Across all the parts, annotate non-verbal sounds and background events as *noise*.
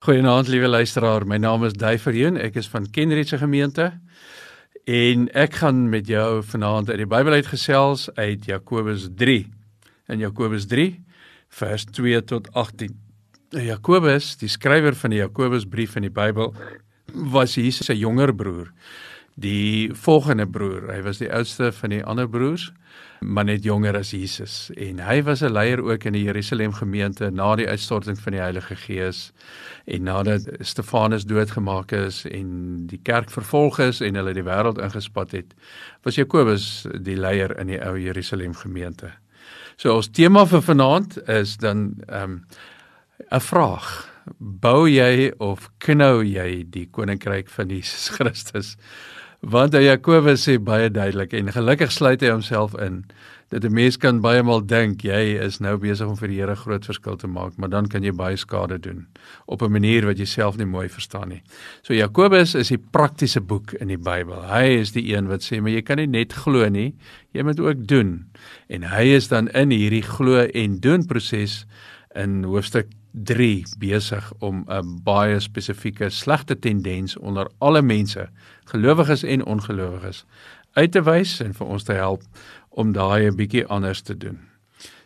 Goeienaand liewe luisteraar, my naam is Dave Verheun, ek is van Kenridge gemeente en ek gaan met jou vanaand uit die Bybel uitgesels uit Jakobus 3. In Jakobus 3 vers 2 tot 18. Nou, Jakobus, die skrywer van die Jakobusbrief in die Bybel, was Jesus se jonger broer die volgende broer. Hy was die oudste van die ander broers, maar net jonger as Jesus. En hy was 'n leier ook in die Jerusalem gemeente na die uitstorting van die Heilige Gees en nadat Stefanus doodgemaak is en die kerk vervolg is en hulle die wêreld ingespat het, was Jakobus die leier in die ou Jerusalem gemeente. So ons tema vir vanaand is dan ehm, 'n um, vraag bou jy of knou jy die koninkryk van Jesus Christus Want Jakobus sê baie duidelik en gelukkig sluit hy homself in dat 'n mens kan baie maal dink jy is nou besig om vir die Here groot verskil te maak, maar dan kan jy baie skade doen op 'n manier wat jy self nie mooi verstaan nie. So Jakobus is die praktiese boek in die Bybel. Hy is die een wat sê maar jy kan nie net glo nie, jy moet ook doen. En hy is dan in hierdie glo en doen proses in hoofstuk 3 besig om 'n baie spesifieke slegte tendens onder alle mense, gelowiges en ongelowiges, uit te wys en vir ons te help om daai 'n bietjie anders te doen.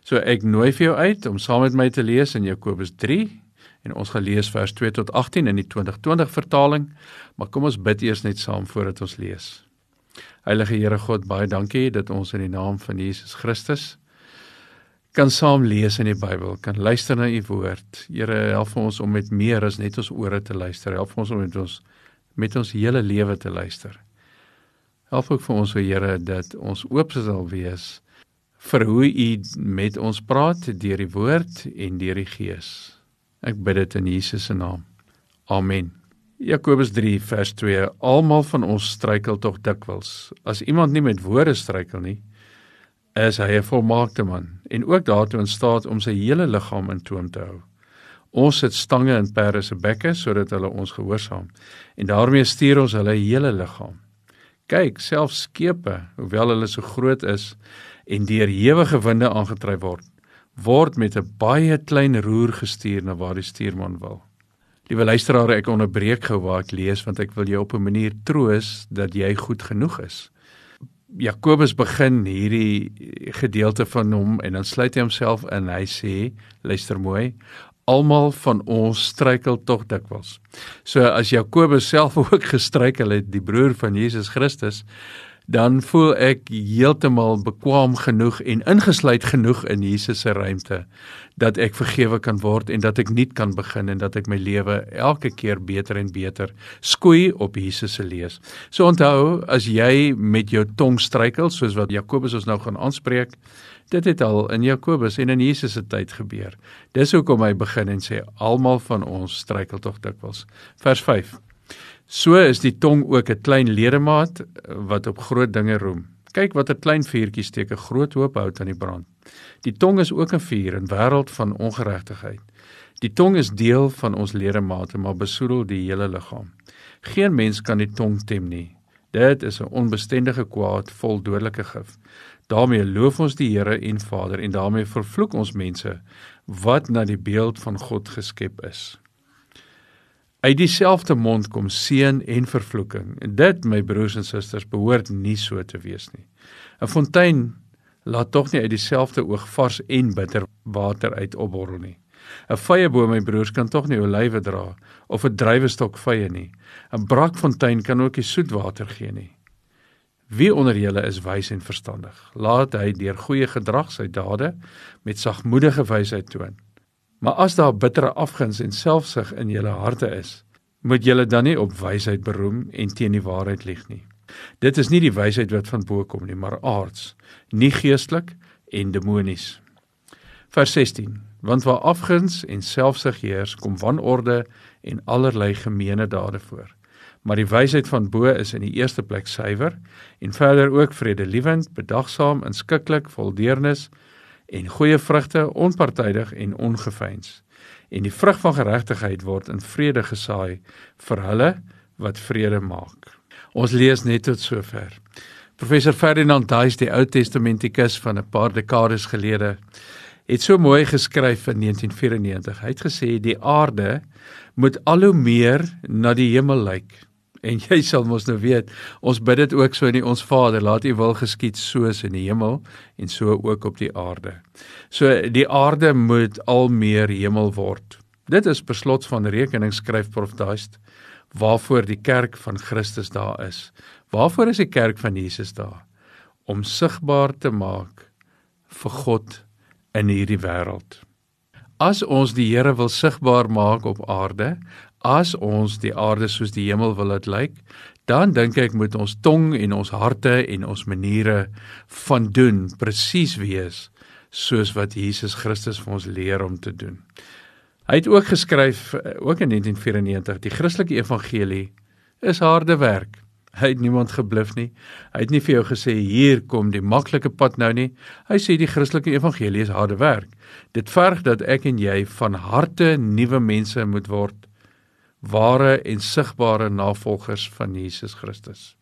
So ek nooi vir jou uit om saam met my te lees in Jakobus 3 en ons gaan lees vers 2 tot 18 in die 2020 vertaling, maar kom ons bid eers net saam voordat ons lees. Heilige Here God, baie dankie dat ons in die naam van Jesus Christus kan saam lees in die Bybel, kan luister na u woord. Here, help ons om met meer as net ons ore te luister. Help ons om met ons met ons hele lewe te luister. Help ook vir ons, o Here, dat ons oop sal wees vir hoe u met ons praat deur die woord en deur die gees. Ek bid dit in Jesus se naam. Amen. Jakobus 3 vers 2 Almal van ons struikel tog dikwels. As iemand nie met woorde struikel nie, is hy 'n volmaakte man en ook daartoe in staat om sy hele liggaam in toom te hou. Ons sit stange in perde se bekke sodat hulle ons gehoorsaam en daarmee stuur ons hulle hele liggaam. Kyk, selfs skepe, hoewel hulle so groot is en deur ewige winde aangetryf word, word met 'n baie klein roer gestuur na waar die stuurman wil. Liewe luisteraars, ek onderbreek gou waar ek lees want ek wil jou op 'n manier troos dat jy goed genoeg is. Jakobus begin hierdie gedeelte van hom en dan sluit hy homself in. Hy sê, luister mooi, almal van ons struikel tog dikwels. So as Jakobus self *laughs* ook gestruikel het, die broer van Jesus Christus, dan voel ek heeltemal bekwam genoeg en ingesluit genoeg in Jesus se ruimte dat ek vergewe kan word en dat ek nuut kan begin en dat ek my lewe elke keer beter en beter skoei op Jesus se lees. So onthou, as jy met jou tong struikel soos wat Jakobus ons nou gaan aanspreek, dit het al in Jakobus en in Jesus se tyd gebeur. Dis hoekom hy begin en sê almal van ons struikel tog dikwels. Vers 5 So is die tong ook 'n klein ledemaat wat op groot dinge roem. Kyk wat 'n klein vuurtjie steek 'n groot hoop hout aan die brand. Die tong is ook 'n vuur in wêreld van ongeregtigheid. Die tong is deel van ons ledemate, maar besoedel die hele liggaam. Geen mens kan die tong tem nie. Dit is 'n onbestendige kwaad vol dodelike gif. daarmee loof ons die Here en Vader en daarmee vervloek ons mense wat na die beeld van God geskep is. Uit dieselfde mond kom seën en vervloeking. En dit, my broers en susters, behoort nie so te wees nie. 'n Fontein laat tog nie uit dieselfde oog vars en bitter water uit opborrel nie. 'n Vyeboom, my broers, kan tog nie olywe dra of 'n druiwestok vye nie. 'n Brakfontein kan ook nie soet water gee nie. Wie onder julle is wys en verstandig? Laat hy deur goeie gedrag sy dade met sagmoedige wysheid toon. Maar as daar bittere afguns en selfsug in julle harte is, moet julle dan nie op wysheid beroem en teen die waarheid lieg nie. Dit is nie die wysheid wat van bo kom nie, maar aards, nie geestelik en demonies. Vers 16: Want waar afguns en selfsug heers, kom wanorde en allerlei gemeene dade voor. Maar die wysheid van bo is in die eerste plek suiwer en verder ook vredelewend, bedagsaam, inskikkelik, vol deernis, en goeie vrugte onpartydig en ongeveins. En die vrug van geregtigheid word in vrede gesaai vir hulle wat vrede maak. Ons lees net tot sover. Professor Ferdinand Duis, die Ou Testamentikus van 'n paar dekades gelede, het so mooi geskryf in 1994. Hy het gesê die aarde moet al hoe meer na die hemel lyk. En jy sal mos nou weet, ons bid dit ook so in die ons Vader, laat U wil geskied soos in die hemel en so ook op die aarde. So die aarde moet al meer hemel word. Dit is beslot van rekening skryf Prof Daist waarvoor die kerk van Christus daar is. Waarvoor is die kerk van Jesus daar? Om sigbaar te maak vir God in hierdie wêreld. As ons die Here wil sigbaar maak op aarde, as ons die aarde soos die hemel wil laat lyk, dan dink ek moet ons tong en ons harte en ons maniere van doen presies wees soos wat Jesus Christus vir ons leer om te doen. Hy het ook geskryf eh, ook in 1994 die Christelike evangelie is harde werk. Hy het niemand gebluf nie. Hy het nie vir jou gesê hier kom die maklike pad nou nie. Hy sê die Christelike evangelie is harde werk. Dit verg dat ek en jy van harte nuwe mense moet word, ware en sigbare navolgers van Jesus Christus.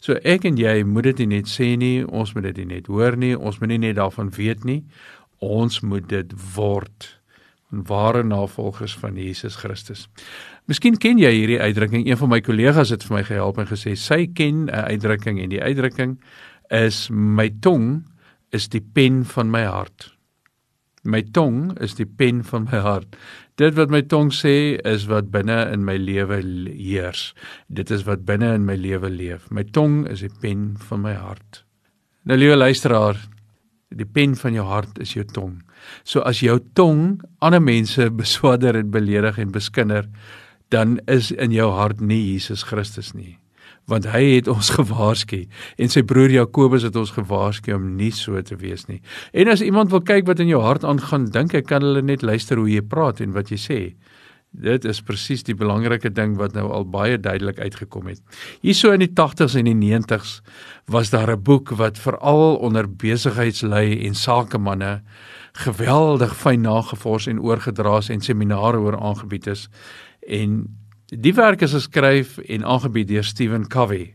So ek en jy moet dit nie net sê nie, ons moet dit nie net hoor nie, ons moet nie net daarvan weet nie, ons moet dit word ware navolgers van Jesus Christus. Miskien ken jy hierdie uitdrukking. Een van my kollegas het vir my gehelp en gesê sy ken 'n uitdrukking en die uitdrukking is my tong is die pen van my hart. My tong is die pen van my hart. Dit wat my tong sê is wat binne in my lewe heers. Dit is wat binne in my lewe leef. My tong is die pen van my hart. Nou liewe luisteraar, die pen van jou hart is jou tong. So as jou tong ander mense *laughs* beswader en beledig en beskinder, dan is in jou hart nie Jesus Christus nie. Want hy het *laughs* ons gewaarsku en sy broer Jakobus het ons gewaarsku om nie so te wees nie. En as iemand wil kyk wat in jou hart aangaan, dink ek kan hulle net luister hoe jy praat en wat jy sê. Dit is presies die belangrike ding wat nou al baie duidelik uitgekom het. Hierso in die 80s en die 90s was daar 'n boek wat veral onder besigheidslei en sakemanne geweldig fyn nagevors en oorgedra is en seminare oor aangebied is. En die werk is geskryf en aangebied deur Stephen Covey.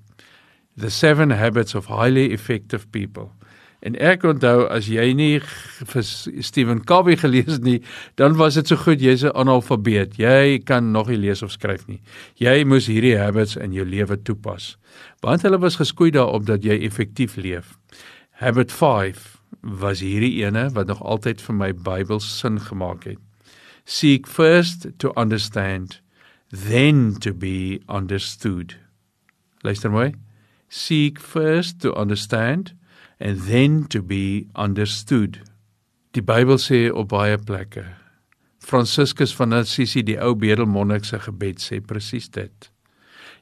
The 7 Habits of Highly Effective People. En ek onthou as jy nie vir Stephen Covey gelees het nie, dan was dit so goed jy's 'n analfabeet. Jy kan nog nie lees of skryf nie. Jy moes hierdie habits in jou lewe toepas. Want hulle was geskoei daarop dat jy effektief leef. Habit 5 was hierdie ene wat nog altyd vir my Bybel sin gemaak het. Seek first to understand, then to be understood. Luister mooi. Seek first to understand and then to be understood. Die Bybel sê op baie plekke. Franciscus van Assisi, die ou bedelmonnik se gebed sê presies dit.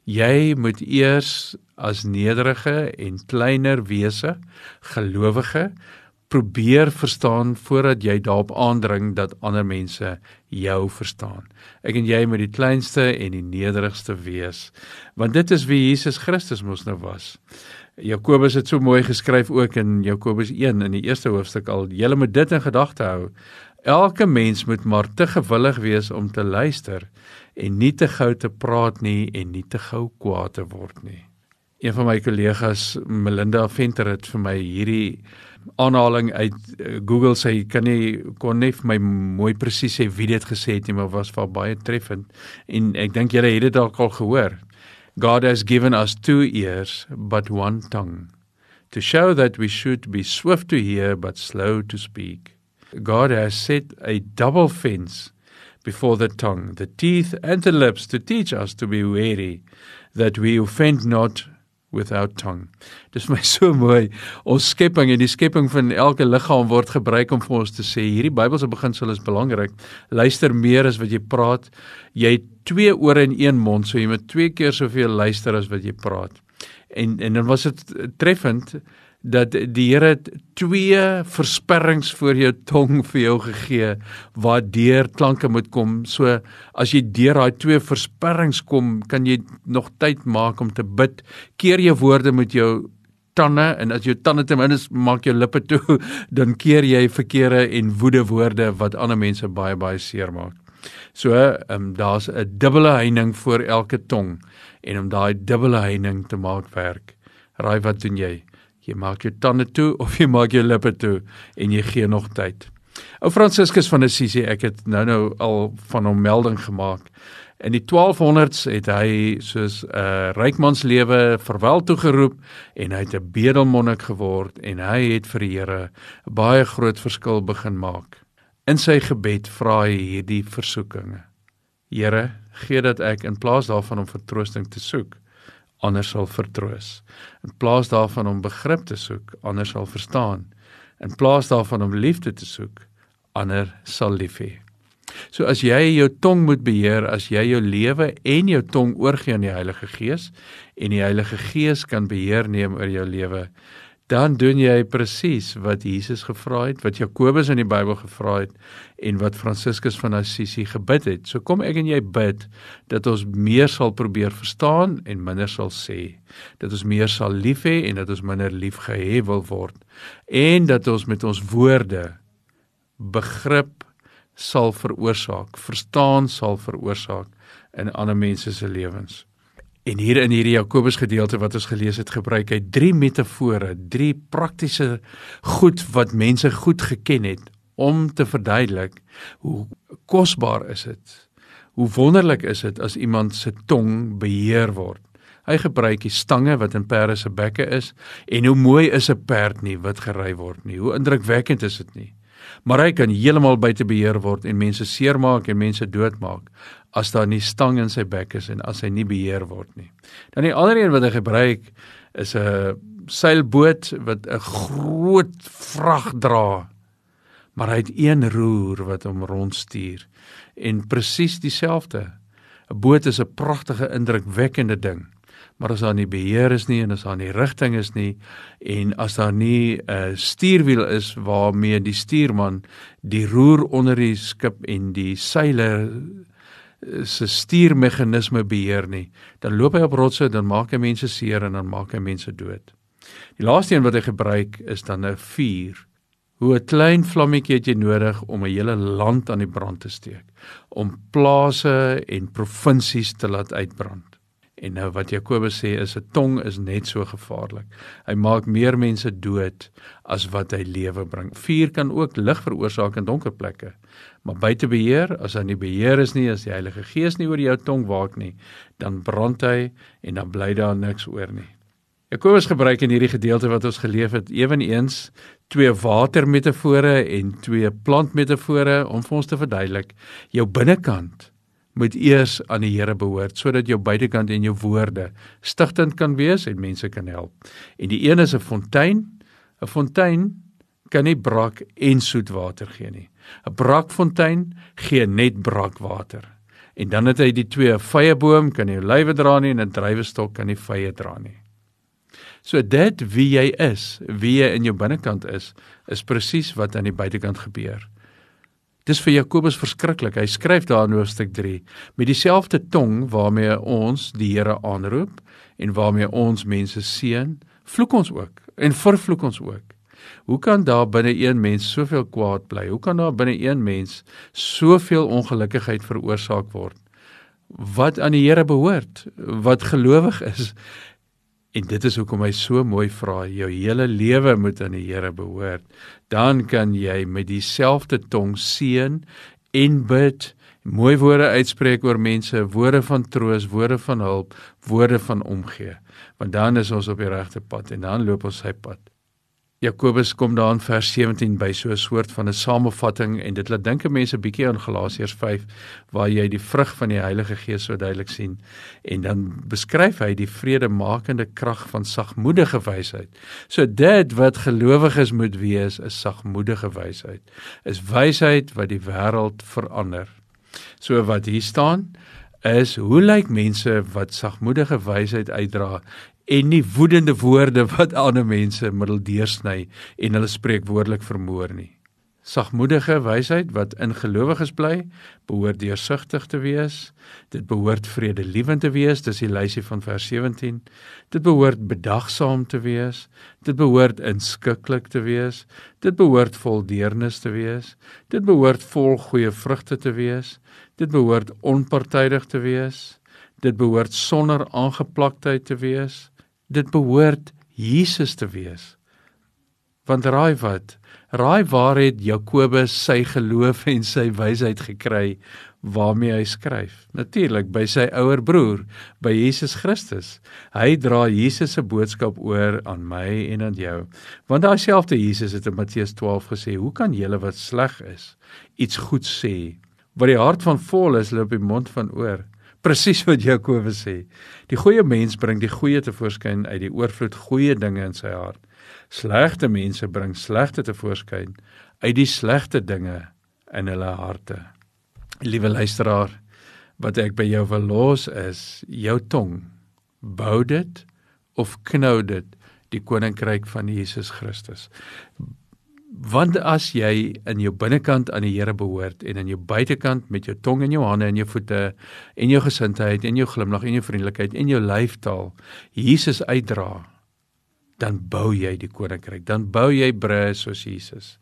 Jy moet eers as nederige en kleiner wese, gelowige, probeer verstaan voordat jy daarop aandring dat ander mense jou verstaan. Ek en jy moet die kleinste en die nederigste wees, want dit is wie Jesus Christus mos nou was. Jakobus het so mooi geskryf ook in Jakobus 1 in die eerste hoofstuk al: "Julle moet dit in gedagte hou. Elke mens moet maar te gewillig wees om te luister en nie te gou te praat nie en nie te gou kwaad te word nie." Een van my kollegas, Melinda Venter het vir my hierdie aanhaling uit uh, Google sê kan nie kon nie vir my mooi presies sê wie dit gesê het nie maar was vir baie treffend. En ek dink julle het dit dalk al gehoor. God has given us two ears but one tongue to show that we should be swift to hear but slow to speak. God has set a double fence before the tongue the teeth and the lips to teach us to be wary that we offend not without tongue. Dis my so mooi. Ons skepping en die skepping van elke liggaam word gebruik om vir ons te sê hierdie Bybelse beginsel is belangrik. Luister meer as wat jy praat. Jy het twee ore en een mond, so jy moet twee keer soveel luister as wat jy praat. En en dan was dit treffend dat die Here twee versperrings voor jou tong vir jou gegee waardeur klanke moet kom. So as jy deur daai twee versperrings kom, kan jy nog tyd maak om te bid. Keer jou woorde met jou tande en as jou tande ten minste maak jou lippe toe, *laughs* dan keer jy verkeerde en woede woorde wat ander mense baie baie seermaak. So, ehm um, daar's 'n dubbele heining voor elke tong en om daai dubbele heining te maak werk. Raai wat doen jy? Jy maak jou tande toe *laughs* of jy maak jou lippe toe en jy gee nog tyd. Ou Franciscus van Assisi, ek het nou-nou al van hom melding gemaak. In die 1200s het hy soos 'n uh, rykmanslewe verwel toegeroep en hy het 'n bedelmonnik geword en hy het vir die Here baie groot verskil begin maak. In sy gebed vra hy hierdie versoekinge. Here, gee dat ek in plaas daarvan om vertroosting te soek, ander sal vertroos. In plaas daarvan om begrip te soek, ander sal verstaan. In plaas daarvan om liefde te soek, ander sal lief hê. So as jy jou tong moet beheer, as jy jou lewe en jou tong oorgee aan die Heilige Gees en die Heilige Gees kan beheer neem oor jou lewe, dan doen jy presies wat Jesus gevra het, wat Jakobus in die Bybel gevra het en wat Franciscus van Assisi gebid het. So kom ek en jy bid dat ons meer sal probeer verstaan en minder sal sê. Dat ons meer sal lief hê en dat ons minder lief gehê wil word. En dat ons met ons woorde begrip sal veroorsaak, verstaan sal veroorsaak in ander mense se lewens. En hier in hierdie Jakobus gedeelte wat ons gelees het, gebruik hy drie metafore, drie praktiese goed wat mense goed geken het om te verduidelik hoe kosbaar is dit. Hoe wonderlik is dit as iemand se tong beheer word. Hy gebruik die stange wat in perde se bekke is en hoe mooi is 'n perd nie wat gery word nie. Hoe indrukwekkend is dit nie. Maar hy kan heeltemal buite beheer word en mense seermaak en mense doodmaak as daar nie stang in sy bek is en as hy nie beheer word nie. Dan die ander een wat hy gebruik is 'n seilboot wat 'n groot vrag dra. Maar hy het een roer wat hom rondstuur en presies dieselfde. 'n Boot is 'n pragtige indrukwekkende ding. Maar as daar nie beheer is nie en as daar nie rigting is nie en as daar nie 'n uh, stuurwiel is waarmee die stuurman die roer onder die skip en die seile se stuurmeganisme beheer nie, dan loop hy op rotse, dan maak hy mense seer en dan maak hy mense dood. Die laaste een wat hy gebruik is dan 'n vuur. Hoe 'n klein vlammetjie het jy nodig om 'n hele land aan die brand te steek, om plase en provinsies te laat uitbrand. En nou wat Jakobus sê is 'n tong is net so gevaarlik. Hy maak meer mense dood as wat hy lewe bring. Vuur kan ook lig veroorsaak in donker plekke. Maar buite beheer, as hy nie beheer is nie, as die Heilige Gees nie oor jou tong waak nie, dan brand hy en dan bly daar niks oor nie. Jakobus gebruik in hierdie gedeelte wat ons geleef het, ewenigs twee watermetafore en twee plantmetafore om vir ons te verduidelik jou binnekant moet eers aan die Here behoort sodat jou buitekant en jou woorde stigtend kan wees en mense kan help. En die een is 'n fontein. 'n Fontein kan nie brak en soet water gee nie. 'n Brakfontein gee net brakwater. En dan het hy die twee vyeboom kan nie olywe dra nie en 'n druiwestok kan nie vye dra nie. So dit wie jy is, wie jy in jou binnekant is, is presies wat aan die buitekant gebeur. Dis vir Jakobus verskriklik. Hy skryf daar in hoofstuk 3 met dieselfde tong waarmee ons die Here aanroep en waarmee ons mense seën, vloek ons ook en vervloek ons ook. Hoe kan daar binne een mens soveel kwaad bly? Hoe kan daar binne een mens soveel ongelukkigheid veroorsaak word? Wat aan die Here behoort, wat gelowig is, En dit is hoekom hy so mooi vra, jou hele lewe moet aan die Here behoort. Dan kan jy met dieselfde tong seën en bid, mooi woorde uitspreek oor mense, woorde van troos, woorde van hulp, woorde van omgee. Want dan is ons op die regte pad en dan loop ons sy pad. Jakobus kom daar in vers 17 by so 'n soort van 'n samevatting en dit laat dink mense bietjie aan Galasiërs 5 waar jy die vrug van die Heilige Gees so duidelik sien en dan beskryf hy die vredemakende krag van sagmoedige wysheid. So dit wat gelowiges moet wees is sagmoedige wysheid. Is wysheid wat die wêreld verander. So wat hier staan is hoe lyk mense wat sagmoedige wysheid uitdra en nie woedende woorde wat ander mense middel deursny en hulle spreek woordelik vermoor nie. Sagmoedige wysheid wat in gelowiges bly, behoort deursigtig te wees. Dit behoort vredelewend te wees, dis die lysie van vers 17. Dit behoort bedagsaam te wees. Dit behoort inskikkelik te wees. Dit behoort vol deernis te wees. Dit behoort vol goeie vrugte te wees. Dit behoort onpartydig te wees. Dit behoort sonder aangeplaktheid te wees dit behoort Jesus te wees. Want raai wat? Raai waar het Jakobus sy geloof en sy wysheid gekry waarmee hy skryf? Natuurlik by sy ouer broer, by Jesus Christus. Hy dra Jesus se boodskap oor aan my en aan jou. Want daai selfde Jesus het in Matteus 12 gesê: "Hoe kan julle wat sleg is iets goed sê? Wat die hart van vol is, loop die mond van oor." Presies wat Jakobus sê. Die goeie mens bring die goeie te voorskyn uit die oorvloed goeie dinge in sy hart. Slegte mense bring slegte te voorskyn uit die slegte dinge in hulle harte. Liewe luisteraar, wat ek by jou wil los is jou tong. Bou dit of knou dit die koninkryk van Jesus Christus. Want as jy in jou binnekant aan die Here behoort en in jou buitekant met jou tong en jou hande en jou voete en jou gesindheid en jou glimlag en jou vriendelikheid en jou lyfstaal Jesus uitdra, dan bou jy die koninkryk, dan bou jy brûe soos Jesus.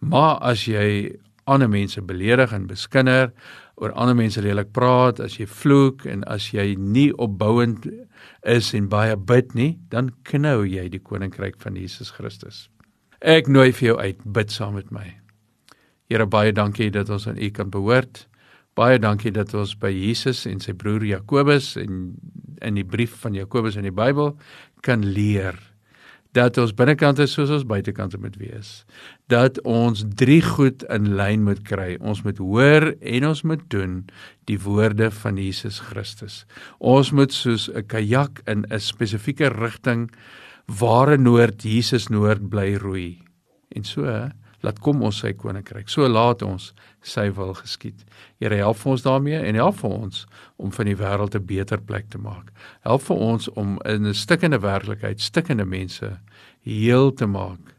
Maar as jy ander mense beledig en beskinder, oor ander mense lelik praat, as jy vloek en as jy nie opbouend is en baie bid nie, dan knou jy die koninkryk van Jesus Christus. Ek nooi vir jou uit, bid saam met my. Here baie dankie dat ons aan U kan behoort. Baie dankie dat ons by Jesus en sy broer Jakobus en in die brief van Jakobus in die Bybel kan leer dat ons binnekant is soos ons buitekant moet wees. Dat ons drie goed in lyn moet kry. Ons moet hoor en ons moet doen die woorde van Jesus Christus. Ons moet soos 'n kajak in 'n spesifieke rigting ware noord Jesus noord bly roei. En so laat kom ons sy koninkryk. So laat ons sy wil geskied. Here help vir ons daarmee en help vir ons om van die wêreld 'n beter plek te maak. Help vir ons om in 'n stikkende werklikheid stikkende mense heel te maak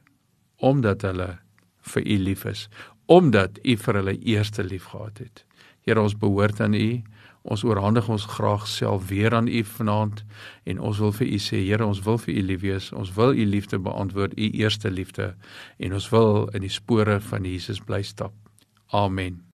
omdat hulle vir U lief is, omdat U vir hulle eerste lief gehad het. Here ons behoort aan U. Ons oorhandig ons graag self weer aan U vanaand en ons wil vir U sê Here, ons wil vir U lief wees. Ons wil U liefde beantwoord, U eerste liefde en ons wil in die spore van Jesus bly stap. Amen.